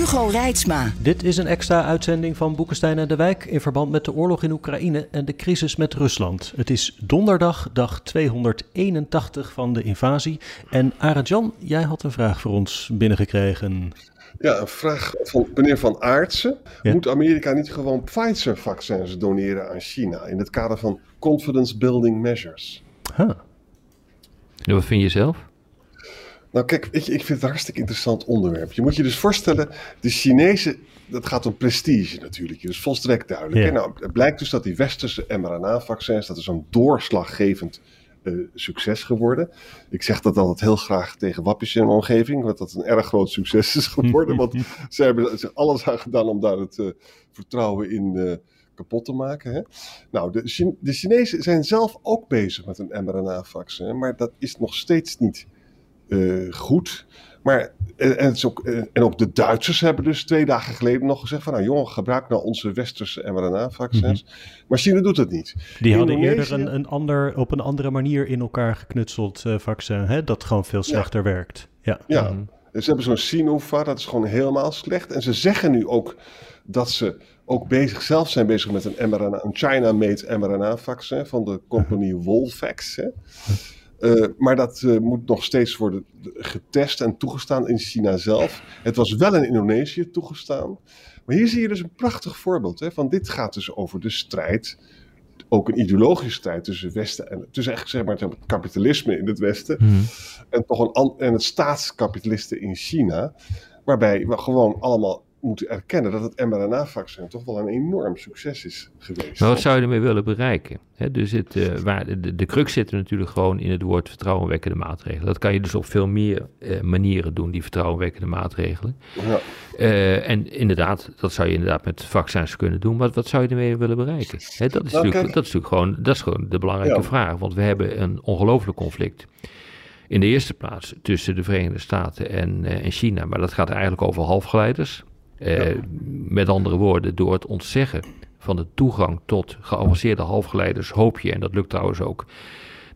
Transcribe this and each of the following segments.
Hugo Reitsma. Dit is een extra uitzending van Boekenstein en de Wijk in verband met de oorlog in Oekraïne en de crisis met Rusland. Het is donderdag, dag 281 van de invasie. En Arend-Jan, jij had een vraag voor ons binnengekregen. Ja, een vraag van meneer Van Aartsen. Moet Amerika niet gewoon Pfizer-vaccins doneren aan China in het kader van confidence building measures? Huh. En wat vind je zelf? Nou kijk, je, ik vind het een hartstikke interessant onderwerp. Je moet je dus voorstellen, de Chinezen, dat gaat om prestige natuurlijk, dus volstrekt duidelijk. Ja. Nou, het blijkt dus dat die westerse mRNA-vaccins, dat is zo'n doorslaggevend eh, succes geworden. Ik zeg dat altijd heel graag tegen wappies in mijn omgeving, want dat een erg groot succes is geworden. want ze hebben er alles aan gedaan om daar het eh, vertrouwen in eh, kapot te maken. Hè? Nou, de, Chine- de Chinezen zijn zelf ook bezig met een mRNA-vaccin, maar dat is nog steeds niet eh, goed. Maar, en, en, het is ook, eh, en ook de Duitsers hebben dus twee dagen geleden nog gezegd van... nou jongen, gebruik nou onze westerse mRNA-vaccins. Maar China doet het niet. Die hadden eerder een, een ander, op een andere manier in elkaar geknutseld eh, vaccin, hè, dat gewoon veel slechter werkt. Ja. Ja, ze hebben zo'n Sinopharm, dat is gewoon helemaal slecht. En ze zeggen nu ook dat ze ook bezig, zelf zijn bezig met een mRNA, een China-made mRNA-vaccin van de compagnie Wolvax. Hè. Eh, maar dat eh, moet nog steeds worden getest en toegestaan in China zelf. Het was wel in Indonesië toegestaan. Maar hier zie je dus een prachtig voorbeeld. Hè, van dit gaat dus over de strijd, ook een ideologische strijd tussen Westen en tussen eigenlijk zeg maar het kapitalisme in het Westen en toch een en het staatskapitalisten in China, waarbij we gewoon allemaal moeten erkennen dat het mRNA-vaccin toch wel een enorm succes is geweest. Maar wat zou je ermee willen bereiken? Dus het, eh, waar, de, de crux zit er natuurlijk gewoon in het woord vertrouwenwekkende maatregelen. Dat kan je dus op veel meer eh, manieren doen, die vertrouwenwekkende maatregelen. Ja. Eh, en inderdaad, dat zou je inderdaad met vaccins kunnen doen. Maar wat zou je ermee willen bereiken? Dat, is Nou, natuurlijk, kijk- dat is natuurlijk gewoon, dat is gewoon de belangrijke Ja. vraag. Want we hebben een ongelooflijk conflict. In de eerste plaats tussen de Verenigde Staten en, en China. Maar dat gaat eigenlijk over halfgeleiders. Eh, Met andere woorden, door het ontzeggen van de toegang tot geavanceerde halfgeleiders hoop je, en dat lukt trouwens ook,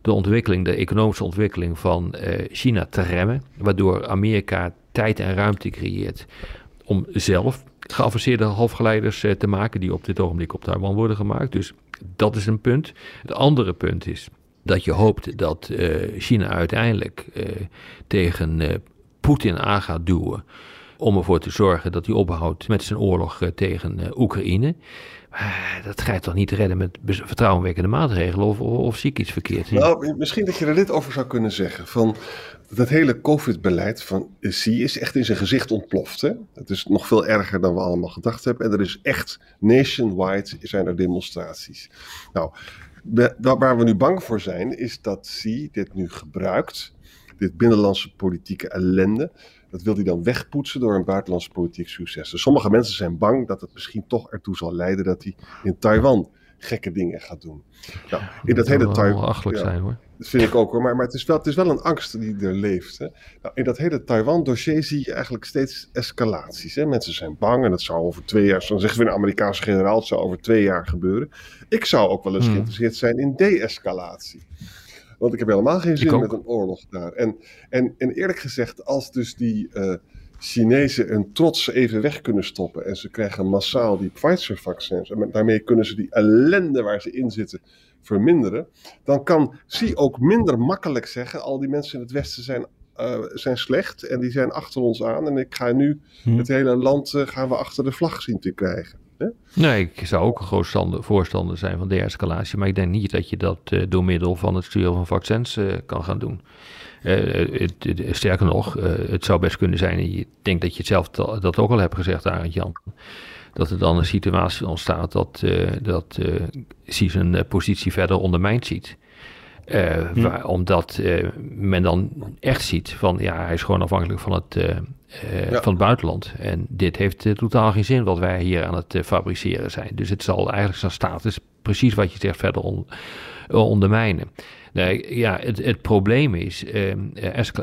de ontwikkeling, de economische ontwikkeling van eh, China te remmen. Waardoor Amerika tijd en ruimte creëert om zelf geavanceerde halfgeleiders eh, te maken, die op dit ogenblik op Taiwan worden gemaakt. Dus dat is een punt. Het andere punt is dat je hoopt dat China uiteindelijk tegen Poetin aan gaat duwen. Om ervoor te zorgen dat hij ophoudt met zijn oorlog eh, tegen eh, Oekraïne. Dat ga je toch niet redden met vertrouwenwekkende maatregelen? Of, of, zie ik iets verkeerd? Nou, misschien dat je er dit over zou kunnen zeggen. Van dat hele COVID-beleid van Xi is echt in zijn gezicht ontploft. Hè? Het is nog veel erger dan we allemaal gedacht hebben. En er is echt nationwide zijn er demonstraties. Nou, waar we nu bang voor zijn, is dat Xi dit nu gebruikt. Dit binnenlandse politieke ellende. Dat wil hij dan wegpoetsen door een buitenlandse politiek succes. Dus sommige mensen zijn bang dat het misschien toch ertoe zal leiden dat hij in Taiwan gekke dingen gaat doen. Nou, in dat hele zou wel Taiwan. ja. zijn hoor. Dat vind ik ook hoor, maar, maar het, is wel, het is wel een angst die er leeft. Hè? Nou, in dat hele Taiwan-dossier zie je eigenlijk steeds escalaties. Hè? Mensen zijn bang en dat zou over twee jaar, dan zeggen we een Amerikaanse generaal, het zou over twee jaar gebeuren. Ik zou ook wel eens Hmm. geïnteresseerd zijn in de-escalatie. Want ik heb helemaal geen zin met een oorlog daar. En, en, en eerlijk gezegd, als dus die eh, Chinezen hun trots even weg kunnen stoppen en ze krijgen massaal die Pfizer-vaccins en daarmee kunnen ze die ellende waar ze in zitten verminderen, dan kan Xi ook minder makkelijk zeggen: al die mensen in het Westen zijn, eh, zijn slecht en die zijn achter ons aan en ik ga nu Hm. het hele land eh, gaan we achter de vlag zien te krijgen. Hè? Nee, ik zou ook een groot stander- voorstander zijn van de-escalatie. Maar ik denk niet dat je dat eh, door middel van het sturen van vaccins eh, kan gaan doen. Eh, het, het- sterker nog, het zou best kunnen zijn, en ik denk dat je het zelf dat ook al hebt gezegd, Arend Jan, dat er dan een situatie ontstaat dat, dat zijn positie verder ondermijnd ziet. Waar- omdat men dan echt ziet van ja, hij is gewoon afhankelijk van het, eh, van het buitenland. En dit heeft totaal geen zin wat wij hier aan het fabriceren zijn. Dus het zal eigenlijk zijn status, precies wat je zegt, verder on, ondermijnen. Nee, ja, het, het probleem is, uh,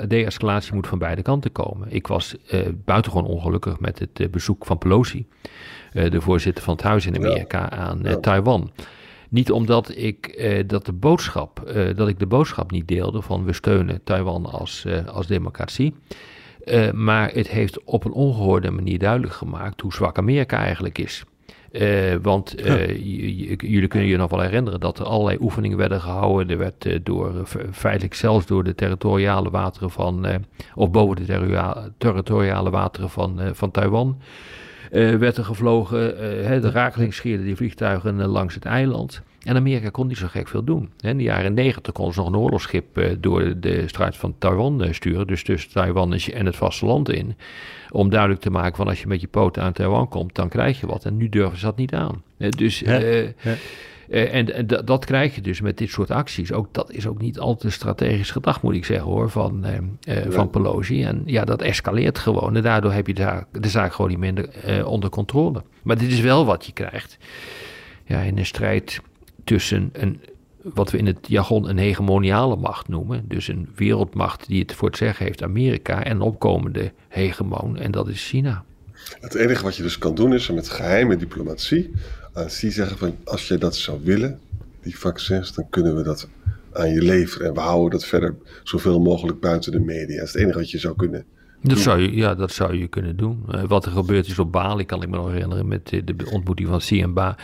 de-escalatie moet van beide kanten komen. Ik was buitengewoon ongelukkig met het bezoek van Pelosi, de voorzitter van het huis in Amerika, aan Taiwan. Niet omdat ik, dat de boodschap, dat ik de boodschap niet deelde van we steunen Taiwan als, als democratie. Maar het heeft op een ongehoorde manier duidelijk gemaakt hoe zwak Amerika eigenlijk is. Uh, want uh, jullie kunnen je nog wel herinneren dat er allerlei oefeningen werden gehouden. Er werd uh, door, feitelijk zelfs door de territoriale wateren van, of boven de territoriale wateren van, van Taiwan, werd er gevlogen. de rakeling scheerde die vliegtuigen langs het eiland. En Amerika kon niet zo gek veel doen. In de jaren negentig kon ze nog een oorlogsschip uh, door de strijd van Taiwan uh, sturen. Dus tussen Taiwan en het vasteland in. Om duidelijk te maken van als je met je poten aan Taiwan komt, dan krijg je wat. En nu durven ze dat niet aan. Uh, dus... en, en dat krijg je dus met dit soort acties. Ook dat is ook niet altijd strategisch gedacht, moet ik zeggen hoor, van, van Pelosi. En ja, dat escaleert gewoon. En daardoor heb je de zaak, de zaak gewoon niet minder onder controle. Maar dit is wel wat je krijgt. Ja, in een strijd tussen een, wat we in het jargon een hegemoniale macht noemen. Dus een wereldmacht die het voor het zeggen heeft, Amerika, en een opkomende hegemoon, en dat is China. Het enige wat je dus kan doen is met geheime diplomatie aan Xi zeggen van als je dat zou willen, die vaccins, dan kunnen we dat aan je leveren. En we houden dat verder zoveel mogelijk buiten de media. Dat is het enige wat je zou kunnen dat zou, je, ja, dat zou je kunnen doen. Uh, wat er gebeurd is op Bali, kan ik me nog herinneren, met de, ontmoeting van Xi en, ba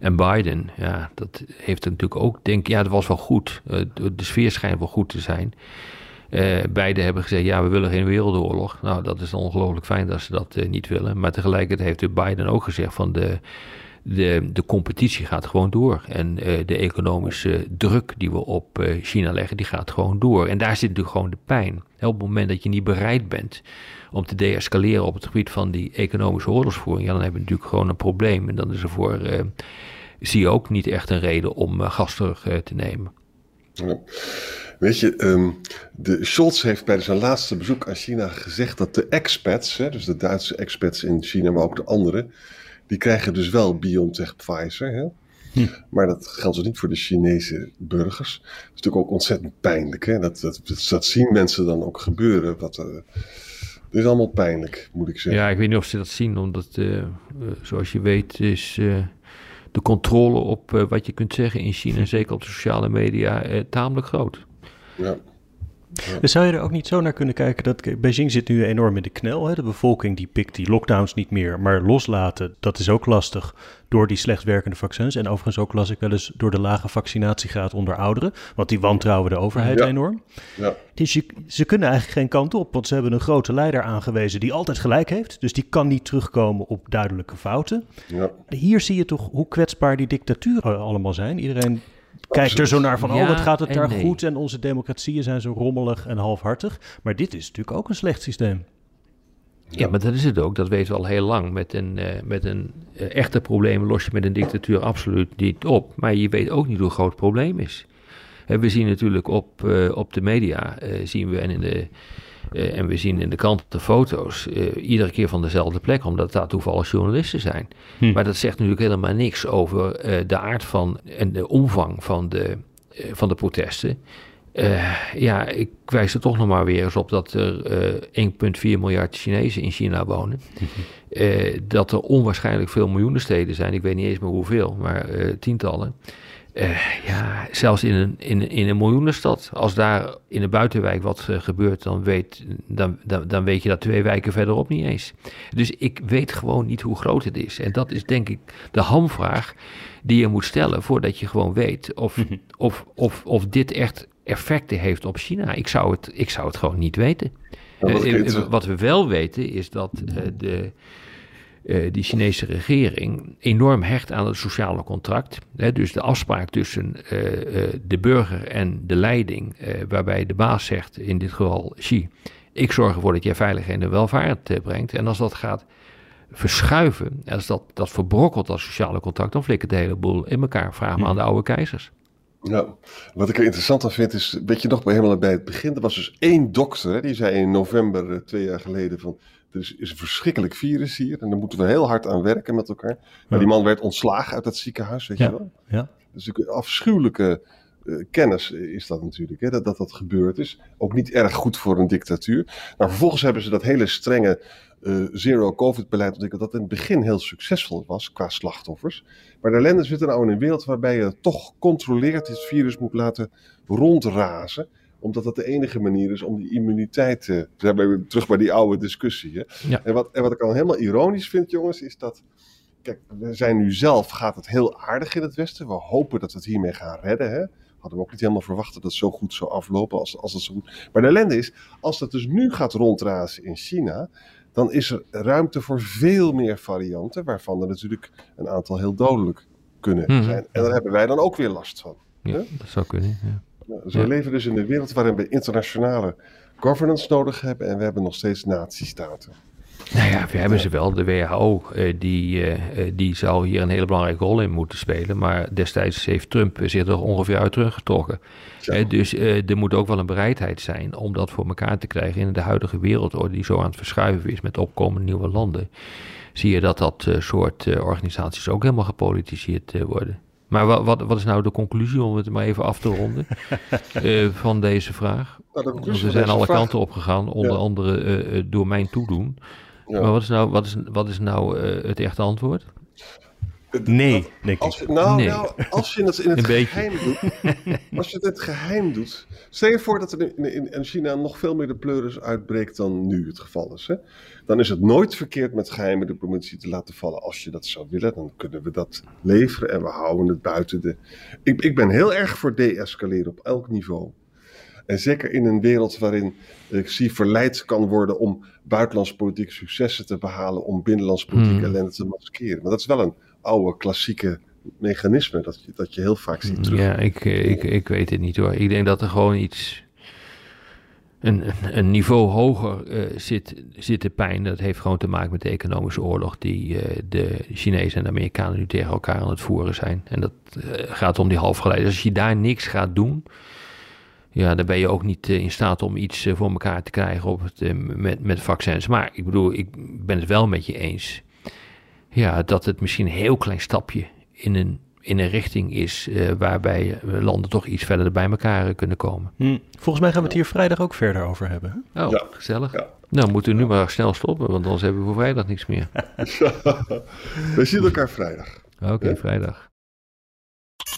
en, Biden. Ja, dat heeft natuurlijk ook, denk ja, dat was wel goed. Uh, de sfeer schijnt wel goed te zijn. Uh, beide hebben gezegd, ja, we willen geen wereldoorlog. Nou, dat is ongelooflijk fijn dat ze dat niet willen. Maar tegelijkertijd heeft Biden ook gezegd van de de, de competitie gaat gewoon door. En uh, de economische druk die we op uh, China leggen, die gaat gewoon door. En daar zit natuurlijk gewoon de pijn. op het moment dat je niet bereid bent om te deescaleren op het gebied van die economische oorlogsvoering, ja, dan hebben we natuurlijk gewoon een probleem. En dan is er voor, uh, zie je ook niet echt een reden om gas terug te nemen. Weet je, um, de Scholz heeft bij zijn laatste bezoek aan China gezegd dat de expats, hè, dus de Duitse expats in China, maar ook de anderen, die krijgen dus wel BioNTech Pfizer. Hè? Hm. Maar dat geldt dus niet voor de Chinese burgers. Dat is natuurlijk ook ontzettend pijnlijk. Hè? Dat, dat, dat, zien mensen dan ook gebeuren. Wat, uh, is allemaal pijnlijk, moet ik zeggen. Ja, ik weet niet of ze dat zien, omdat, uh, zoals je weet, is de controle op wat je kunt zeggen in China, zeker op de sociale media, tamelijk groot. Ja. Dus zou je er ook niet zo naar kunnen kijken dat Beijing zit nu enorm in de knel. Hè? De bevolking die pikt die lockdowns niet meer, maar loslaten, dat is ook lastig door die slecht werkende vaccins. En overigens ook las ik wel eens door de lage vaccinatiegraad onder ouderen, want die wantrouwen de overheid enorm. Ja. Dus je, ze kunnen eigenlijk geen kant op, want ze hebben een grote leider aangewezen die altijd gelijk heeft. Dus die kan niet terugkomen op duidelijke fouten. Ja. Hier zie je toch hoe kwetsbaar die dictaturen allemaal zijn. Iedereen kijkt er zo naar van, oh, wat gaat het daar goed en onze democratieën zijn zo rommelig en halfhartig. Maar dit is natuurlijk ook een slecht systeem. Ja, maar dat is het ook. Dat weten we al heel lang. Met een, uh, met een uh, echte probleem los je met een dictatuur absoluut niet op. Maar je weet ook niet hoe groot het probleem is. En we zien natuurlijk op, uh, op de media, zien we en in de uh, en we zien in de krant de foto's uh, iedere keer van dezelfde plek, omdat daar toevallig journalisten zijn. Hm. Maar dat zegt natuurlijk helemaal niks over uh, de aard van en de omvang van de, van de protesten. Ja, ik wijs er toch nog maar weer eens op dat er 1,4 miljard Chinezen in China wonen. Hm. dat er onwaarschijnlijk veel miljoenen steden zijn. Ik weet niet eens meer hoeveel, maar tientallen. Uh, ja, zelfs in een, in, in een miljoenenstad. Als daar in de buitenwijk wat uh, gebeurt, dan weet, dan, dan, dan weet je dat twee wijken verderop niet eens. Dus ik weet gewoon niet hoe groot het is. En dat is denk ik de hamvraag die je moet stellen voordat je gewoon weet of, mhm. of, of, of dit echt effecten heeft op China. Ik zou het, ik zou het gewoon niet weten. Uh, wat we wel weten is dat de uh, die Chinese regering enorm hecht aan het sociale contract. Hè, dus de afspraak tussen de burger en de leiding, waarbij de baas zegt, in dit geval Xi, ik zorg ervoor dat jij veiligheid en welvaart brengt. En als dat gaat verschuiven, als dat, dat verbrokkelt, dat sociale contract, dan flikkert de hele boel in elkaar. Vraag maar aan de oude keizers. Ja, wat ik er interessant aan vind is, weet je nog bij helemaal bij het begin, er was dus één dokter, hè, die zei in november eh, twee jaar geleden van, er is, is een verschrikkelijk virus hier en daar moeten we heel hard aan werken met elkaar. Maar die man werd ontslagen uit dat ziekenhuis, weet Ja. je wel. Ja. Dus een afschuwelijke eh, kennis is dat natuurlijk, hè, dat, dat dat gebeurd is. Ook niet erg goed voor een dictatuur. Maar vervolgens hebben ze dat hele strenge eh, zero-covid-beleid ontwikkeld, dat in het begin heel succesvol was qua slachtoffers. Maar de ellende zit er nou in een wereld waarbij je toch controleerd dit virus moet laten rondrazen omdat dat de enige manier is om die immuniteit te... Zijn we weer terug bij die oude discussie. Hè? Ja. En, wat, en wat ik dan helemaal ironisch vind, jongens, is dat... Kijk, we zijn nu zelf, gaat het heel aardig in het Westen. We hopen dat we het hiermee gaan redden. Hè? Hadden we ook niet helemaal verwacht dat het zo goed zou aflopen als, als het zo goed... Maar de ellende is, als het dus nu gaat rondrazen in China... dan is er ruimte voor veel meer varianten... waarvan er natuurlijk een aantal heel dodelijk kunnen Mhm. zijn. En daar hebben wij dan ook weer last van. Ja, dat zou kunnen. Ja. Dus Ja. we leven dus in een wereld waarin we internationale governance nodig hebben en we hebben nog steeds natiestaten. Nou ja, we hebben ze wel. De WHO, eh, die, eh, eh, die zou hier een hele belangrijke rol in moeten spelen. Maar destijds heeft Trump zich er ongeveer uit teruggetrokken. Ja. Dus er moet ook wel een bereidheid zijn om dat voor elkaar te krijgen in de huidige wereldorde die zo aan het verschuiven is met opkomende nieuwe landen. Zie je dat dat soort organisaties ook helemaal gepolitiseerd worden. Maar wat, wat, wat is nou de conclusie, om het maar even af te ronden, van deze vraag? Nou, de we zijn alle vraag- kanten op gegaan, onder Ja. andere door mijn toedoen. Ja. Maar wat is nou, wat is, wat is nou eh, het echte antwoord? Nee, denk Als ik. je, nou, Nee. nou, als je het in het Een beetje. geheim doet, als je het in het geheim doet, stel je voor dat er in, in, in China nog veel meer de pleuris uitbreekt dan nu het geval is. Hè? Dan is het nooit verkeerd met geheime diplomatie te laten vallen. Als je dat zou willen, dan kunnen we dat leveren en we houden het buiten de. Ik, ik ben heel erg voor de-escaleren op elk niveau. En zeker in een wereld waarin ik zie verleid kan worden om buitenlands politieke successen te behalen, om binnenlands politieke Hmm. ellende te maskeren. Maar dat is wel een oude klassieke mechanisme dat je, dat je heel vaak ziet terug. Ja, ik, ik, ik weet het niet hoor. Ik denk dat er gewoon iets. Een, een- een niveau hoger eh, zit, zit de pijn. Dat heeft gewoon te maken met de economische oorlog die eh, de Chinezen en de Amerikanen nu tegen elkaar aan het voeren zijn. En dat eh, gaat om die halfgeleiders. Als je daar niks gaat doen, ja, dan ben je ook niet eh, in staat om iets eh, voor elkaar te krijgen op het, eh, met, met vaccins. Maar ik bedoel, ik ben het wel met je eens. Ja, dat het misschien een heel klein stapje in een, in een richting is waarbij landen toch iets verder bij elkaar kunnen komen. Hm. Volgens mij gaan we het hier vrijdag ook verder over hebben. hè? Oh, Ja. gezellig. Ja. Nou, moeten we nu maar snel stoppen, want anders hebben we voor vrijdag niks meer. We zien elkaar vrijdag. Oké, Ja. vrijdag.